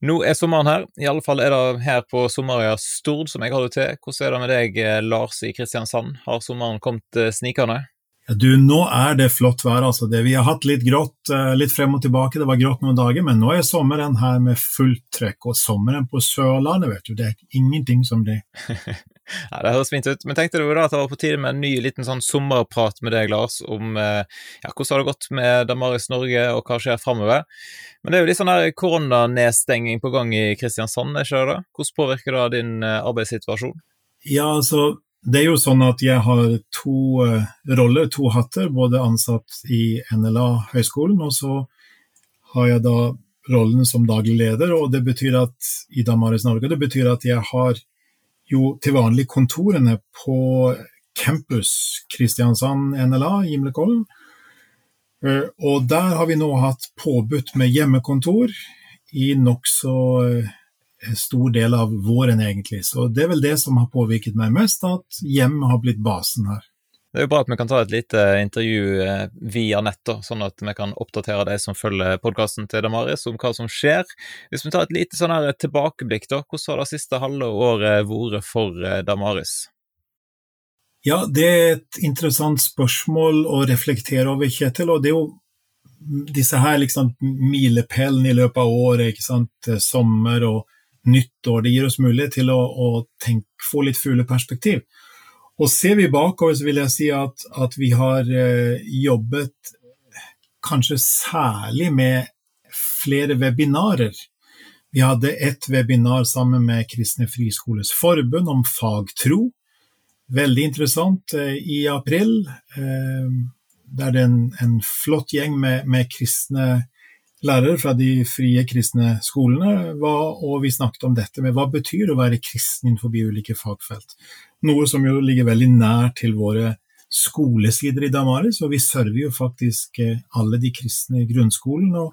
Nå er sommeren her, i alle fall er det her på Sommerøya Stord som jeg holder til. Hvordan er det med deg, eh, Lars i Kristiansand? Har sommeren kommet eh, snikende? Du, nå er det flott vær. altså. Det, vi har hatt litt grått eh, litt frem og tilbake, det var grått noen dager, men nå er sommeren her med fullt trøkk. Og sommeren på Sørlandet, vet du, det er ingenting som det. Ja, Det høres fint ut, men tenkte du da at det var på tide med en ny liten sånn sommerprat med deg, Lars, om ja, hvordan har det gått med Damaris Norge, og hva skjer framover? Men det er jo litt sånn her koronanedstenging på gang i Kristiansand, er ikke det? Hvordan påvirker det din arbeidssituasjon? Ja, altså, det er jo sånn at jeg har to uh, roller, to hatter, både ansatt i NLA høgskolen, og så har jeg da rollen som daglig leder, og det betyr at i Damaris Norge, det betyr at jeg har jo til vanlig kontorene på campus Kristiansand NLA, Gimlekollen. Eh, og der har vi nå hatt påbudt med hjemmekontor i nokså eh, stor del av våren, egentlig. Så det er vel det som har påvirket meg mest, at hjemmet har blitt basen her. Det er jo bra at vi kan ta et lite intervju eh, via nett, sånn at vi kan oppdatere de som følger podkasten til Damaris om hva som skjer. Hvis vi tar et lite sånn her tilbakeblikk, da, hvordan har det siste halve året vært for eh, Damaris? Ja, det er et interessant spørsmål å reflektere over, Kjetil. og det er jo disse her liksom milepælene i løpet av året, ikke sant? sommer og nyttår, det gir oss mulighet til å, å tenke, få litt fugleperspektiv. Og ser vi bakover, så vil jeg si at, at vi har eh, jobbet kanskje særlig med flere webinarer. Vi hadde et webinar sammen med Kristne Friskoles Forbund om fagtro. Veldig interessant eh, i april. Eh, der det er en, en flott gjeng med, med kristne lærere fra de frie kristne skolene, og vi snakket om dette med hva betyr å være kristen innenfor ulike fagfelt. Noe som jo ligger veldig nær til våre skolesider i Damaris, og vi server jo faktisk eh, alle de kristne grunnskolen Og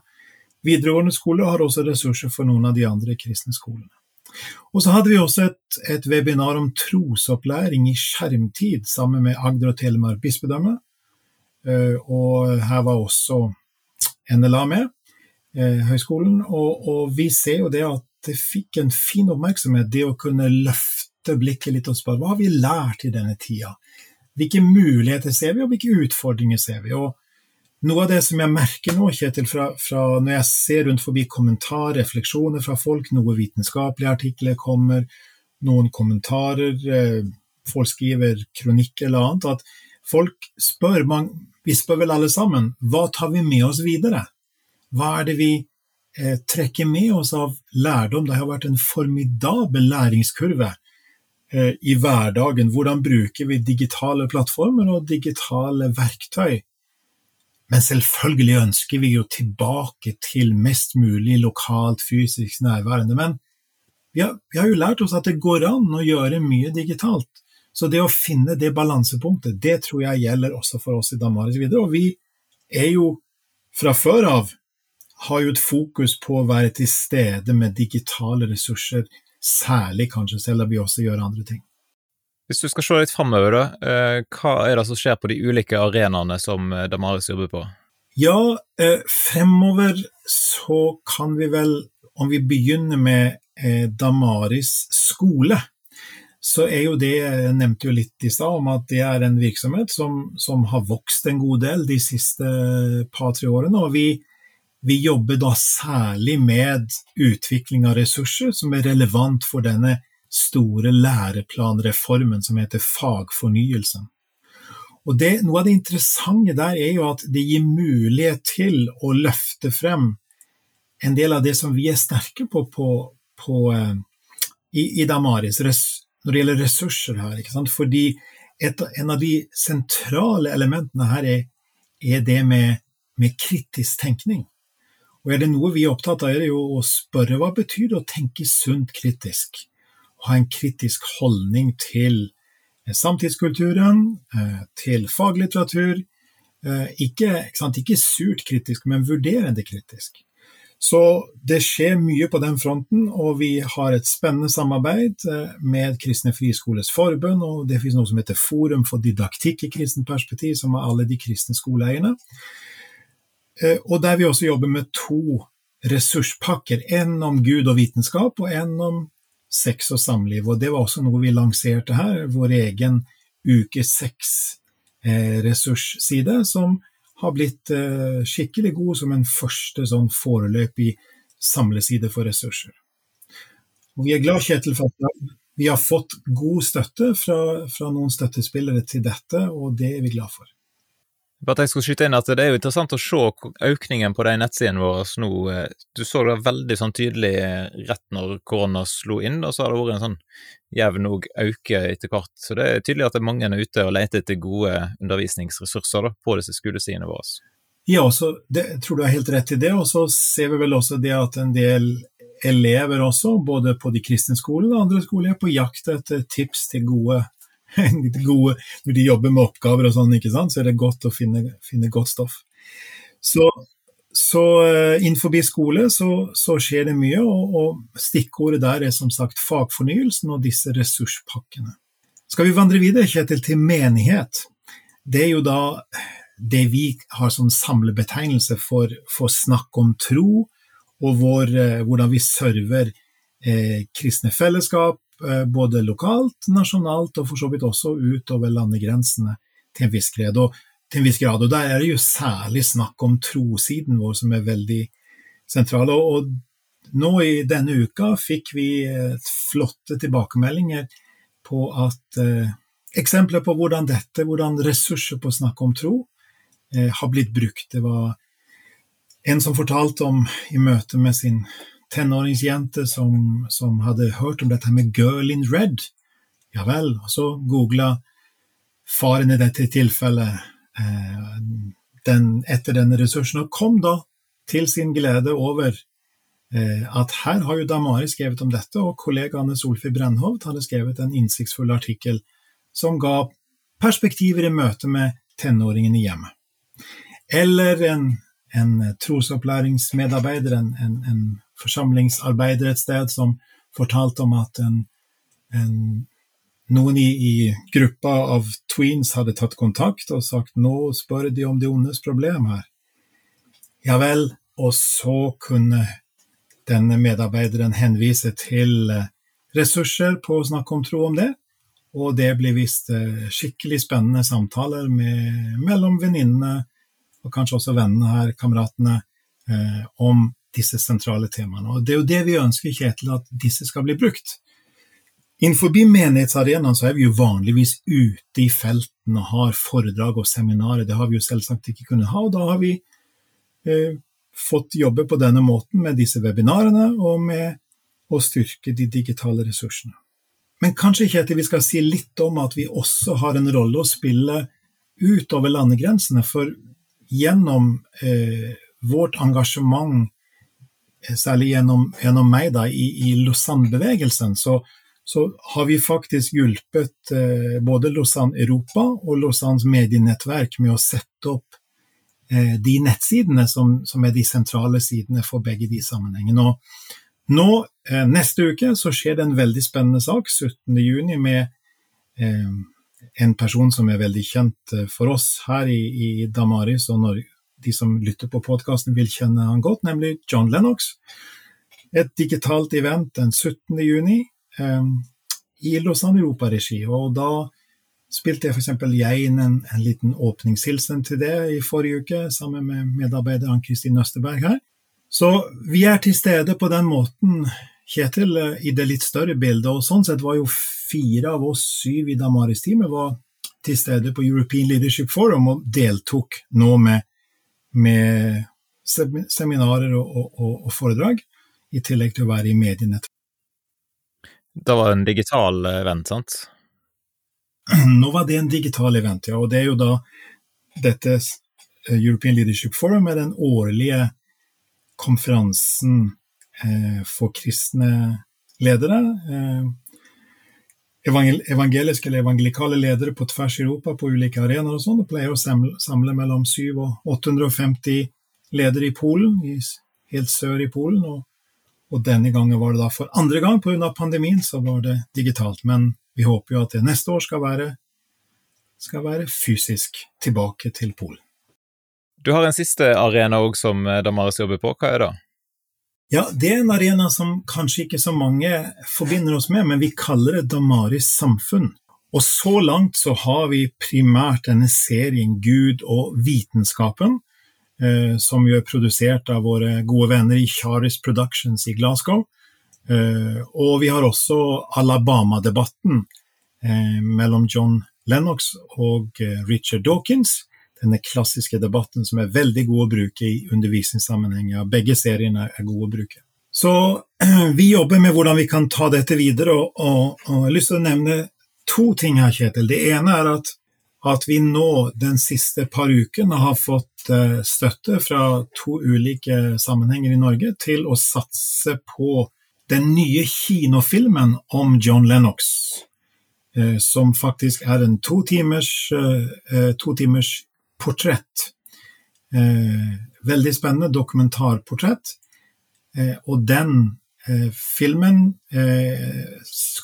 videregående skole har også ressurser for noen av de andre kristne skolene. Og så hadde vi også et, et webinar om trosopplæring i skjermtid sammen med Agder og Telemark bispedømme. Eh, og her var også NLA med. Eh, høyskolen, og, og, vi ser jo det at det fikk en fin oppmerksomhet, det å kunne løfte blikket litt og spørre hva har vi lært i denne tida? Hvilke muligheter ser vi, og hvilke utfordringer ser vi? Og noe av det som jeg merker nå, Kjetil, fra, fra når jeg ser rundt forbi kommentarer, refleksjoner fra folk, noen vitenskapelige artikler kommer, noen kommentarer, eh, folk skriver kronikk eller annet, at folk spør, man, vi spør vel alle sammen, hva tar vi med oss videre? Hva er det vi eh, trekker med oss av lærdom? Det har vært en formidabel læringskurve eh, i hverdagen. Hvordan bruker vi digitale plattformer og digitale verktøy? Men selvfølgelig ønsker vi jo tilbake til mest mulig lokalt, fysisk nærværende. Men vi har, vi har, jo lært oss at det går an å gjøre mye digitalt. Så det å finne det balansepunktet, det tror jeg gjelder også for oss i Damaris videre. Og vi er jo fra før av har jo et fokus på å være til stede med digitale ressurser, særlig kanskje, selv om vi også gjør andre ting. Hvis du skal se litt framover, da, hva er det som skjer på de ulike arenaene som eh, Damaris jobber på? Ja, eh, fremover så kan vi vel, om vi begynner med Damaris skole, så er jo det Jeg nevnte jo litt i stad om at det er en virksomhet som, som har vokst en god del de siste par-tre årene. og vi vi jobber da særlig med utvikling av ressurser som er relevant for denne store læreplanreformen som heter fagfornyelsen. Og det, Noe av det interessante der er jo at det gir mulighet til å løfte frem en del av det som vi er sterke på, på, på uh, i, i, Damaris når det gjelder ressurser her. Fordi et, en av de sentrale elementene her er, er det med, med kritisk tenkning. Og er det noe vi er opptatt av, er det jo å spørre hva betyr det å tenke sunt kritisk? Ha en kritisk holdning til eh, samtidskulturen, eh, til faglitteratur. Eh, ikke, ikke, ikke surt kritisk, men vurderende kritisk. Så det skjer mye på den fronten, og vi har et spennende samarbeid med Kristne Friskoles Forbund, og det finnes noe som heter Forum for didaktikk i kristent perspektiv, som er alle de kristne skoleeierne. Eh, og der vi også jobber med to ressurspakker. En om Gud og vitenskap, og en om sex og samliv. Og det var også noe vi lanserte her, vår egen uke seks-ressursside, eh, som har blitt eh, skikkelig god som en første sånn foreløpig samleside for ressurser. Og vi er glad, Kjetil, for at vi har fått god støtte fra, fra noen støttespillere til dette, og det er vi glad for. Bare jeg skulle skyte inn at Det er jo interessant å se økningen på de nettsidene våre nå. Eh, du så det veldig sånn tydelig eh, rett når korona slo inn, og så har det vært en sånn jevn øke etter hvert. Så det er tydelig at mange er ute og leter etter gode undervisningsressurser da, på disse skolesidene våre. Ja, så det, tror du har helt rett i det. Og så ser vi vel også det at en del elever også, både på de kristne skolene og andre skoler, er på jakt etter tips til gode gode Når de jobber med oppgaver og sånn, ikke sant, så er det godt å finne, finne godt stoff. Så, så uh, innenfor skole så, så, skjer det mye, og, og stikkordet der er som sagt fagfornyelsen og disse ressurspakkene. Skal vi vandre videre, Kjetil, til menighet? Det er jo da det vi har som samlebetegnelse for, for snakk om tro, og vår, uh, hvordan vi server eh, kristne fellesskap, Eh, både lokalt, nasjonalt og for så vidt også utover landegrensene til en viss grad. Og, til en viss grad. og Der er det jo særlig snakk om trosiden vår som er veldig sentral. Og, nå i denne uka fikk vi flotte tilbakemeldinger på at eh, eksempler på hvordan dette, hvordan ressurser på å snakke om tro, eh, har blitt brukt. Det var en som fortalte om i møte med sin tenåringsjente som, som, hadde hørt om dette med Girl in Red. Ja vel. Og så googla faren i dette tilfellet eh, den, etter denne ressursen, og kom da til sin glede over eh, at her har jo Damari skrevet om dette, og kollegaene Solfrid Brennhovd hadde skrevet en innsiktsfull artikkel som ga perspektiver i møte med tenåringen i hjemmet. Eller en, en trosopplæringsmedarbeider, en, en, en forsamlingsarbeider et sted som fortalte om at en, en, noen i, i, gruppa av tweens hadde tatt kontakt og sagt nå spør de om de ondes problem her. Ja vel, og så kunne denne medarbeideren henvise til eh, ressurser på å snakke om tro om det, og det blir visst eh, skikkelig spennende samtaler med, mellom venninnene, og kanskje også vennene her, kameratene, eh, om disse sentrale temaene. Og Det er jo det vi ønsker, Kjetil, at disse skal bli brukt. Innenfor menighetsarenaen så er vi jo vanligvis ute i felten og har foredrag og seminarer. Det har vi jo selvsagt ikke kunnet ha, og da har vi eh, fått jobbe på denne måten med disse webinarene og med å styrke de digitale ressursene. Men kanskje Kjetil, vi skal si litt om at vi også har en rolle å spille utover landegrensene, for gjennom eh, vårt engasjement særlig gjennom, gjennom meg da, i, i Lausanne-bevegelsen, så, så, har vi faktisk hjulpet eh, både Lausanne Europa og Lausannes medienettverk med å sette opp eh, de nettsidene som, som, er de sentrale sidene for begge de sammenhengene. Og nå, eh, neste uke, så skjer det en veldig spennende sak, 17.6, med eh, en person som er veldig kjent eh, for oss her i, i Damaris og Norge, de som lytter på podkasten vil kjenne han godt, nemlig John Lennox. Et digitalt event den 17. juni eh, i Lausanne Europa-regi. og Da spilte jeg f.eks. jeg inn en, en, liten åpningshilsen til det i forrige uke, sammen med medarbeider Ann-Kristin Østerberg her. Så vi er til stede på den måten, Kjetil, i det litt større bildet. Og sånn sett var jo fire av oss syv i Damaris-teamet var til stede på European Leadership Forum og deltok nå med med seminarer og, og, og, foredrag, i tillegg til å være i medienettverk. Det var en digital event, sant? Nå var det en digital event, ja. Og det er jo da dette eh, European Leadership Forum med den årlige konferansen eh, for kristne ledere. Eh, evangeliske eller evangelikale ledere på tvers i Europa på ulike arenaer og sånn, og pleier å samle, samle mellom 700 og 850 ledere i Polen, i, helt sør i Polen. Og, og, denne gangen var det da for andre gang pga. pandemien, så var det digitalt. Men vi håper jo at det neste år skal være, skal være fysisk tilbake til Polen. Du har en siste arena òg som Damaris jobber på, hva er det? Ja, det er en arena som kanskje ikke så mange forbinder oss med, men vi kaller det Damaris samfunn. Og så langt så har vi primært denne serien Gud og vitenskapen, eh, som jo er produsert av våre gode venner i Charis Productions i Glasgow. Eh, og vi har også Alabama-debatten eh, mellom John Lennox og eh, Richard Dawkins, denne klassiske debatten som er veldig god å bruke i undervisningssammenheng. Begge seriene er gode å bruke. Så vi jobber med hvordan vi kan ta dette videre, og, og, og jeg har lyst til å nevne to ting her, Kjetil. Det ene er at, at vi nå den siste par ukene har fått uh, støtte fra to ulike sammenhenger i Norge til å satse på den nye kinofilmen om John Lennox, uh, som faktisk er en to timers, uh, to timers portrett. Eh, veldig spennende dokumentarportrett. Eh, og den eh, filmen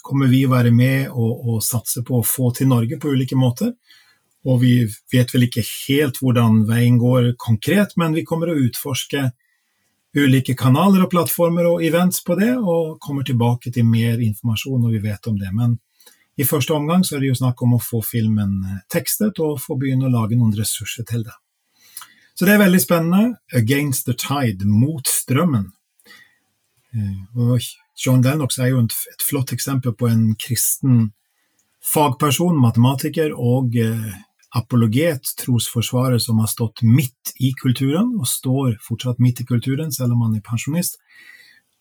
kommer vi å være med og, og, satse på å få til Norge på ulike måter. Og vi vet vel ikke helt hvordan veien går konkret, men vi kommer å utforske ulike kanaler og plattformer og events på det, og kommer tilbake til mer informasjon når vi vet om det. Men i første omgang så er det jo snakk om å få filmen eh, tekstet og få begynne å lage noen ressurser til det. Så det er veldig spennende. 'Against the Tide', mot strømmen. Eh, og John Lennox er jo et flott eksempel på en kristen fagperson, matematiker og eh, apologet, trosforsvarer, som har stått midt i kulturen, og står fortsatt midt i kulturen, selv om han er pensjonist,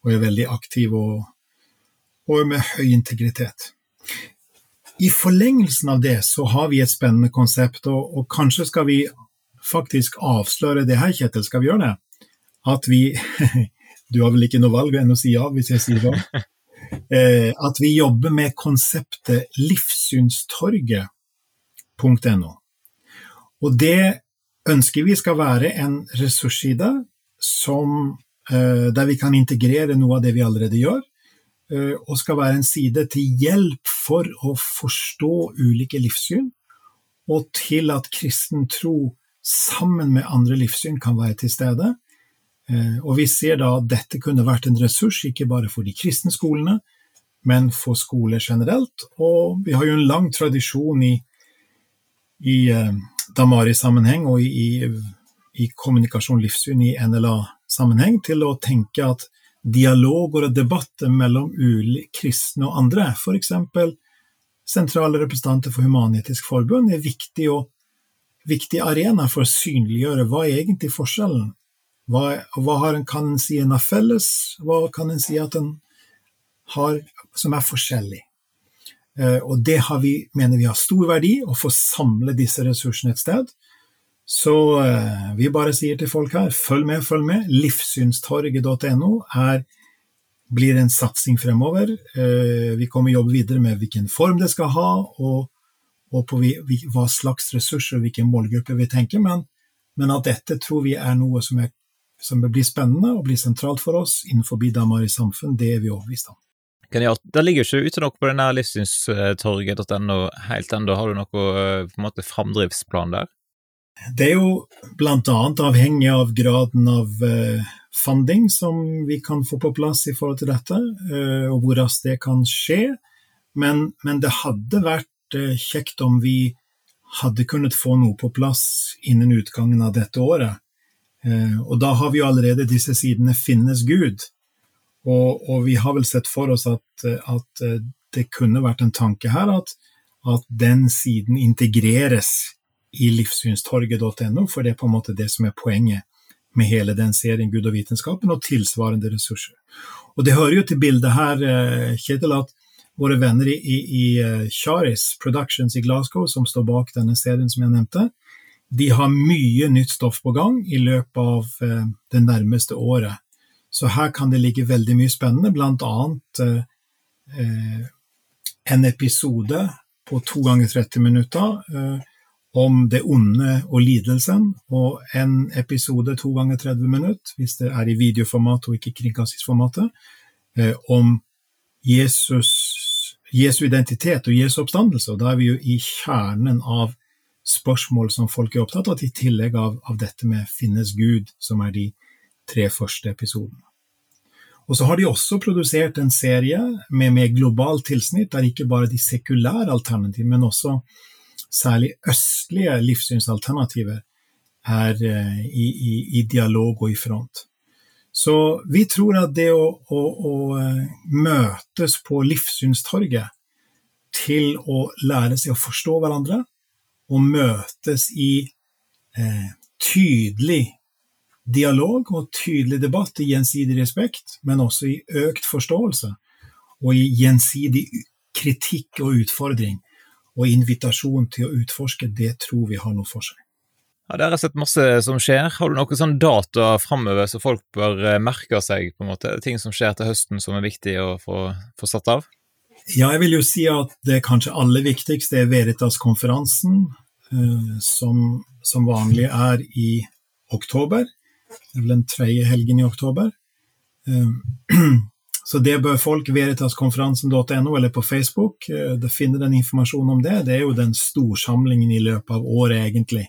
og er veldig aktiv og, og med høy integritet. I forlengelsen av det så har vi et spennende konsept, og, og, kanskje skal vi faktisk avsløre det her, Kjetil. Skal vi gjøre det? At vi Du har vel ikke noe valg enn å si ja, hvis jeg sier det? Eh, at vi jobber med konseptet livssynstorget.no. Og det ønsker vi skal være en ressursside som, eh, der vi kan integrere noe av det vi allerede gjør, og skal være en side til hjelp for å forstå ulike livssyn, og til at kristen tro sammen med andre livssyn kan være til stede. Eh, og vi ser da at dette kunne vært en ressurs, ikke bare for de kristne skolene, men for skoler generelt. Og vi har jo en lang tradisjon i, i uh, Damari-sammenheng og i, i, i kommunikasjon livssyn i NLA-sammenheng til å tenke at dialoger og debatter mellom ulike kristne og andre, f.eks. sentrale representanter for Human-Etisk Forbund, er viktig, og, viktig arena for å synliggjøre hva er egentlig forskjellen. Hva, hva en, kan en si en har felles, hva kan en si at en har som er forskjellig. Eh, og det vi, mener vi har stor verdi, å få samle disse ressursene et sted. Så eh, vi bare sier til folk her, følg med, følg med. Livssynstorget.no blir en satsing fremover. Eh, vi kommer jobbe videre med hvilken form det skal ha, og, og på hva slags ressurser og hvilken målgruppe vi tenker. Men, men, at dette tror vi er noe som, er, som blir spennende og blir sentralt for oss innenfor Damari samfunn, det er vi overbevist om. Det ligger jo ikke ute noe på denne livssynstorget.no helt ennå. Har du noe eh, på en måte framdriftsplan der? Det er jo bl.a. avhengig av graden av uh, funding som vi kan få på plass i forhold til dette, uh, og hvor raskt det kan skje. Men, men, det hadde vært uh, kjekt om vi hadde kunnet få noe på plass innen utgangen av dette året. Og da har vi jo allerede disse sidene 'Finnes Gud', og, og vi har vel sett for oss at, at det kunne vært en tanke her at, at den siden integreres i livssynstorget.no, for det er på en måte det som er poenget med hele den serien Gud og vitenskapen, og tilsvarende ressurser. Og Det hører jo til bildet her, eh, Kjetil, at våre venner i, i, i eh, Charis Productions i Glasgow, som står bak denne serien som jeg nevnte, de har mye nytt stoff på gang i løpet av eh, det nærmeste året. Så her kan det ligge veldig mye spennende, blant annet eh, en episode på to ganger 30 minutter eh, om det onde og lidelsen, og en episode to ganger 30 minutter, hvis det er i videoformat og ikke kringkastingsformatet, eh, om Jesus, Jesu identitet og Jesu oppstandelse. Og da er vi jo i kjernen av spørsmål som folk er opptatt av, i tillegg av, av dette med 'finnes Gud', som er de tre første episodene. Og så har de også produsert en serie med mer globalt tilsnitt, der ikke bare de sekulære alternativene, men også særlig østlige livssynsalternativer er eh, i, i, i, dialog og i front. Så vi tror at det å, å, å eh, møtes på livssynstorget til å lære seg å forstå hverandre, og møtes i eh, tydelig dialog og tydelig debatt i gjensidig respekt, men også i økt forståelse og i gjensidig kritikk og utfordring og invitasjon til å utforske, det tror vi har noe for seg. Ja, Der har jeg sett masse som skjer. Har du noen sånn data framover som folk bør eh, merke seg? på en måte? Ting som skjer til høsten som er viktig å få, få satt av? Ja, jeg vil jo si at det kanskje aller viktigste er Veritas-konferansen, eh, som, som vanlig er i oktober. Det er vel den tredje helgen i oktober. Eh, så det bør folk veritaskonferansen.no eller på Facebook eh, det finner den informasjonen om det. Det er jo den storsamlingen i løpet av året, egentlig.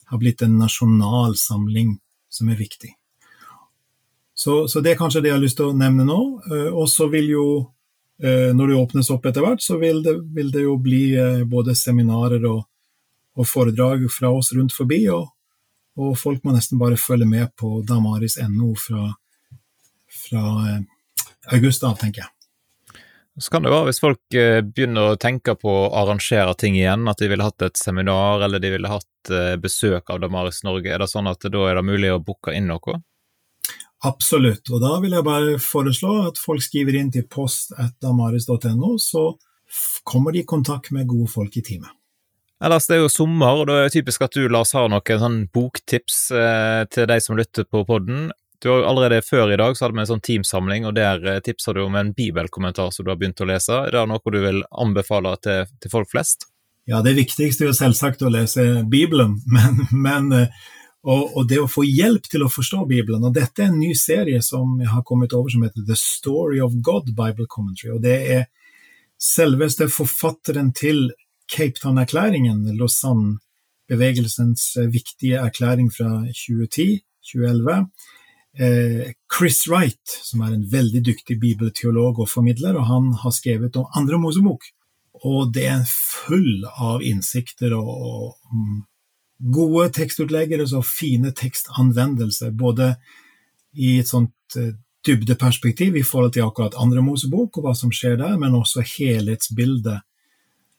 Det har blitt en nasjonal samling som er viktig. Så, så, det er kanskje det jeg har lyst til å nevne nå. Eh, og så vil jo, når det åpnes opp etter hvert, så vil det, vil det jo bli både seminarer og, og foredrag fra oss rundt forbi. og og folk må nesten bare følge med på damaris.no fra, fra eh, august da, tenker jeg. Så kan det være hvis folk eh, begynner å tenke på å arrangere ting igjen, at de ville hatt et seminar eller de ville hatt eh, besøk av Damaris Norge, er det sånn at da er det mulig å booke inn noe? Absolutt, og da vil jeg bare foreslå at folk skriver inn til post.damaris.no, så kommer de i kontakt med gode folk i teamet. Ellers det er jo sommer, og da er det typisk at du, Lars, har noen sånn boktips eh, til de som lytter på podden. Du har Allerede før i dag så hadde vi en sånn teamsamling, og der eh, tipsa du om en bibelkommentar som du har begynt å lese. Er det noe du vil anbefale til, til folk flest? Ja, det viktigste er jo selvsagt å lese Bibelen, men, men eh, og, og, det å få hjelp til å forstå Bibelen. Og dette er en ny serie som jeg har kommet over som heter The Story of God Bible Commentary. og det er selveste forfatteren til Cape Town-erklæringen, Lausanne-bevegelsens eh, viktige erklæring fra 2010-2011. Eh, Chris Wright, som er en veldig dyktig bibelteolog og formidler, og han har skrevet om andre Mosebok. Og det er full av innsikter og, gode tekstutleggere og fine tekstanvendelser, både i et sånt uh, dybdeperspektiv i forhold til akkurat andre Mosebok og hva som skjer der, men også helhetsbildet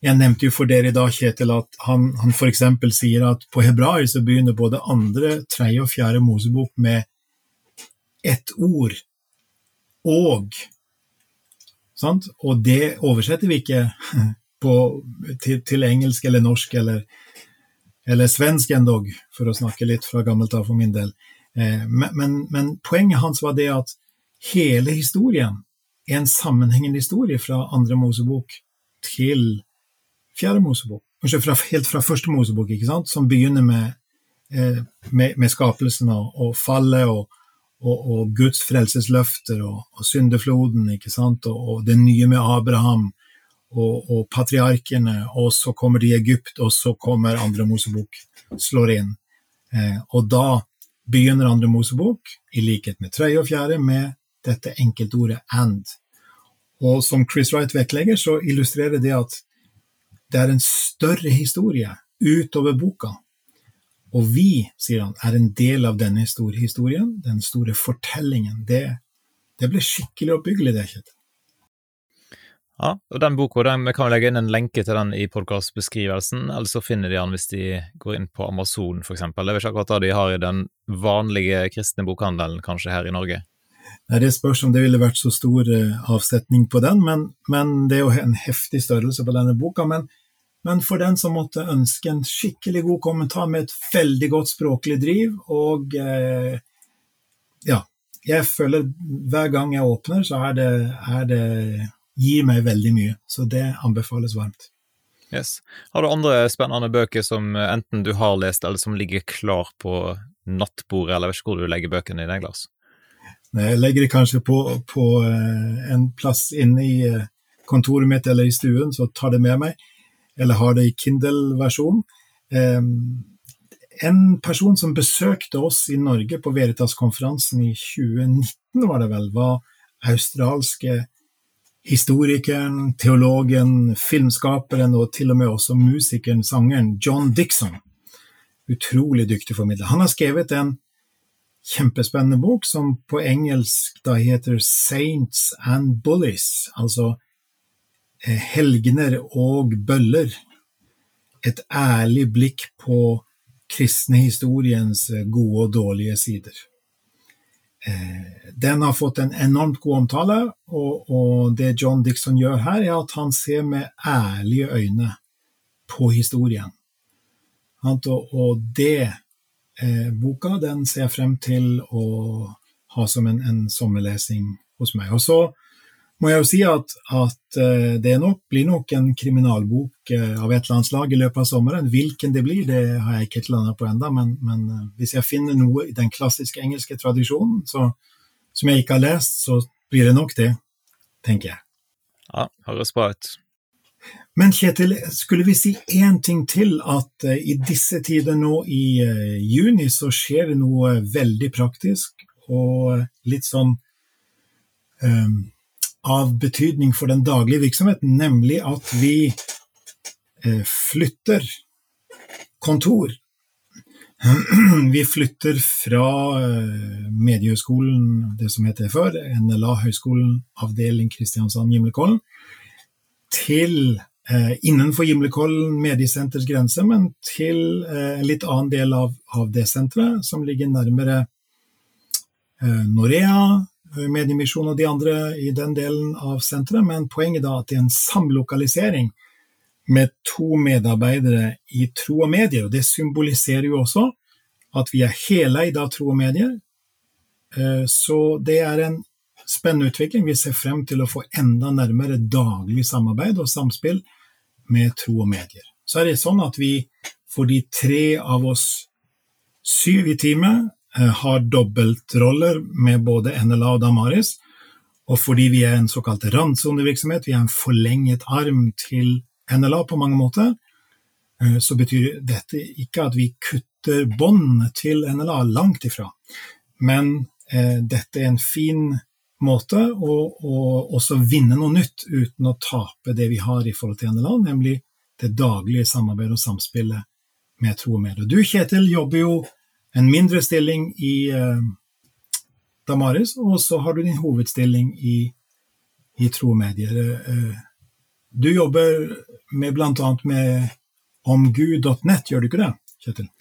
jeg nevnte jo for dere i dag, Kjetil, at han, han f.eks. sier at på hebraisk så begynner både andre, tredje og fjerde Mosebok med ett ord og. Sant? Og det oversetter vi ikke på, til, til, engelsk eller norsk eller, eller svensk endog, for å snakke litt fra gammelt av for min del. Eh, men, men, men, poenget hans var det at hele historien er en sammenhengende historie fra andre Mosebok til fjerde Mosebok, fra, helt fra første Mosebok, ikke sant? som begynner med, eh, med, med skapelsen og, og fallet og, og, og, Guds frelsesløfter og, og syndefloden, ikke sant? Og, det nye med Abraham og, patriarkene, og så kommer de i Egypt, og så kommer andre Mosebok, slår inn. Eh, og da begynner andre Mosebok, i likhet med tredje og fjerde, med dette enkeltordet 'and'. Og som Chris Wright vektlegger, så illustrerer det at det er en større historie utover boka. Og vi, sier han, er en del av denne historien, den store fortellingen. Det, det ble skikkelig oppbyggelig, det, Kjetil. Ja, og den boka den, vi kan legge inn en lenke til den i podkastbeskrivelsen, eller så finner de den hvis de går inn på Amazon, f.eks. Det er ikke akkurat det de har i den vanlige kristne bokhandelen, kanskje her i Norge? Nei, Det spørs om det ville vært så stor eh, avsetning på den, men, men det er jo en heftig størrelse på denne boka. Men men for den som måtte ønske en skikkelig god kommentar med et veldig godt språklig driv, og eh, ja, jeg føler hver gang jeg åpner, så er det, er det gir meg veldig mye. Så det anbefales varmt. Yes. Har du andre spennende bøker som enten du har lest, eller som ligger klar på nattbordet, eller vet ikke hvor du legger bøkene dine, Lars? Jeg legger det kanskje på, på eh, en plass inne i eh, kontoret mitt eller i stuen, så tar det med meg eller har det i Kindle-versjon. En person som besøkte oss i Norge på Veritas-konferansen i 2019, var det vel, var australske historikeren, teologen, filmskaperen og til og med også musikeren, sangeren John Dixon. Utrolig dyktig formidler. Han har skrevet en kjempespennende bok som på engelsk da heter Saints and Bullies, altså helgener og bøller. Et ærlig blikk på kristne historiens gode og dårlige sider. Eh, den har fått en enormt god omtale, og, og, det John Dixon gjør her, er at han ser med ærlige øyne på historien. Og, det eh, boka den ser jeg frem til å ha som en, en sommerlesing hos meg. Og så må jeg jo si at, at eh, det nok, blir nok en kriminalbok eh, av et eller annet slag i løpet av sommeren. Hvilken det blir, det har jeg ikke landa på ennå, men, men, eh, hvis jeg finner noe i den klassiske engelske tradisjonen så, som jeg ikke har lest, så blir det nok det, tenker jeg. Ja, høres bra ut. Men Kjetil, skulle vi si én ting til, at i disse tider nå i juni så skjer det noe veldig praktisk og litt sånn um, av betydning for den daglige virksomheten, nemlig at vi eh, flytter kontor. Vi flytter fra eh, Mediehøgskolen, det som heter før, NLA Høgskolen avdeling Kristiansand Gimlekollen, til eh, innenfor Gimlekollen mediesenters grense, men til en litt annen del av, av det senteret, som ligger nærmere Norea, Mediemisjon og de andre i den delen av senteret, men poenget da at det er en samlokalisering med to medarbeidere i Tro og Medier. og Det symboliserer jo også at vi er heleid av Tro og Medier. Eh, så det er en spennende utvikling. Vi ser frem til å få enda nærmere daglig samarbeid og samspill med Tro og Medier. Så er det sånn at vi for de tre av oss syv i teamet Eh, har dobbeltroller med både NLA og Damaris. Og fordi vi er en såkalt randsonevirksomhet, vi er en forlenget arm til NLA på mange måter, eh, så betyr dette ikke at vi kutter bånd til NLA, langt ifra. Men eh, dette er en fin måte å, å, også vinne noe nytt uten å tape det vi har i forhold til NLA, nemlig det daglige samarbeidet og samspillet med tro og medie. Du Kjetil jobber jo en mindre stilling i eh, Damaris, og så har du din hovedstilling i, i Tromedier. Eh, du jobber med bl.a. med omgud.nett, gjør du ikke det, Kjetil?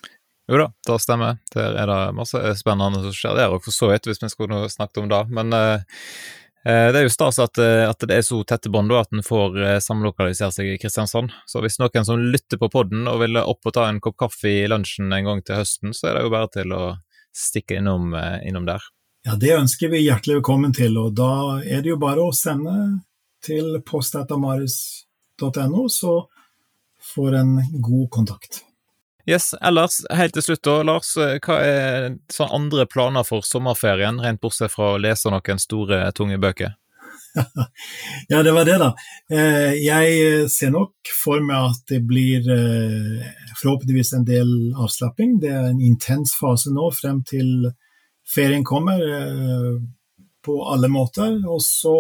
Jo da, det stemmer. Der er det masse spennende som skjer der, og for så vidt, hvis vi skulle snakket om det. Men eh, Eh, det er jo stas at, eh, at, det er så tette bånd, at en får eh, samlokalisere seg i Kristiansand. Så hvis noen som lytter på podden og vil opp og ta en kopp kaffe i lunsjen en gang til høsten, så er det jo bare til å stikke innom, innom der. Ja, det ønsker vi hjertelig velkommen til, og da er det jo bare å sende til postetamaris.no så får en god kontakt. Yes, ellers, helt til slutt da, Lars, hva er sånn andre planer for sommerferien, rent bortsett fra å lese noen store, tunge bøker? ja, det var det, da. Eh, jeg ser nok for meg at det blir eh, forhåpentligvis en del avslapping. Det er en intens fase nå frem til ferien kommer, eh, på alle måter. Og så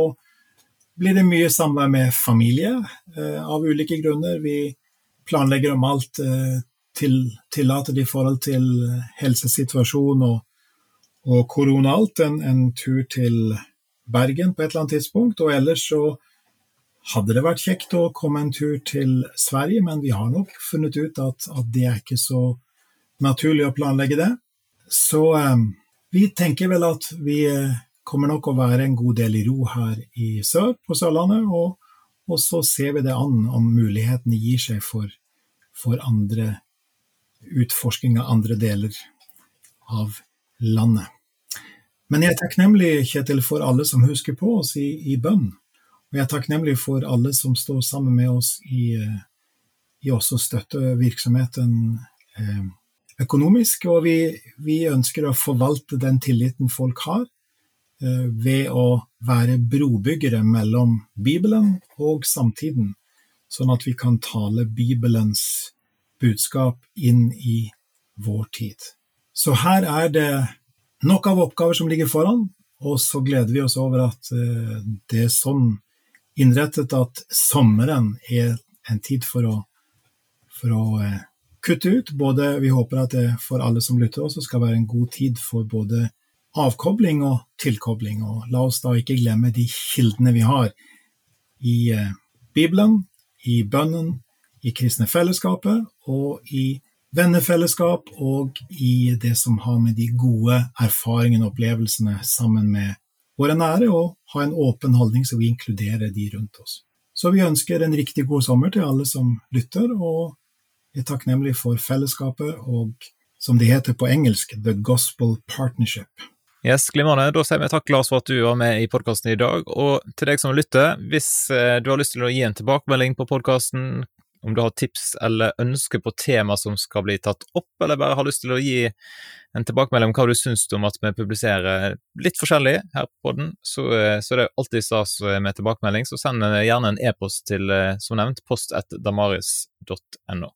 blir det mye samvær med familie, av ulike grunner. Vi planlegger om alt til, tillater det i forhold til helsesituasjon og, og korona alt, en, en, tur til Bergen på et eller annet tidspunkt. Og ellers så hadde det vært kjekt å komme en tur til Sverige, men vi har nok funnet ut at, at det er ikke så naturlig å planlegge det. Så eh, vi tenker vel at vi eh, kommer nok å være en god del i ro her i sør, på Sørlandet, og, og så ser vi det an om mulighetene gir seg for, for andre utforsking av andre deler av landet. Men jeg er takknemlig, Kjetil, for alle som husker på oss i, i bønn. Og jeg er takknemlig for alle som står sammen med oss i, eh, i også støtte virksomheten eh, økonomisk. Og vi, vi, ønsker å forvalte den tilliten folk har, eh, ved å være brobyggere mellom Bibelen og samtiden, sånn at vi kan tale Bibelens budskap inn i vår tid. Så her er det nok av oppgaver som ligger foran. Og så gleder vi oss over at eh, det er sånn innrettet at sommeren er en tid for å, for å eh, kutte ut. Både, vi håper at det for alle som lytter også skal være en god tid for både avkobling og tilkobling. Og la oss da ikke glemme de kildene vi har i eh, Bibelen, i bønnen, i kristne fellesskapet og i vennefellesskap og i det som har med de gode erfaringene og opplevelsene sammen med våre nære, og ha en åpen holdning så vi inkluderer de rundt oss. Så vi ønsker en riktig god sommer til alle som lytter, og er takknemlig for fellesskapet og, som det heter på engelsk, The Gospel Partnership. Yes, Glimrende. Da sier vi takk, Lars, for at du var med i podkasten i dag. Og til deg som lytter, hvis eh, du har lyst til å gi en tilbakemelding på podkasten, om du har tips eller ønsker på tema som skal bli tatt opp, eller bare har lyst til å gi en tilbakemelding om hva du syns om at vi publiserer litt forskjellig her på den, så, eh, så det er alltid stas med tilbakemelding. Så send gjerne en e-post til, eh, som nevnt, post1damaris.no.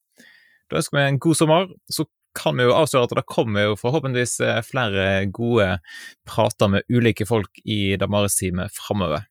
Da ønsker vi en god sommer. Så kan vi jo avsløre at det kommer jo forhåpentligvis eh, flere gode prater med ulike folk i Damaris-teamet framover.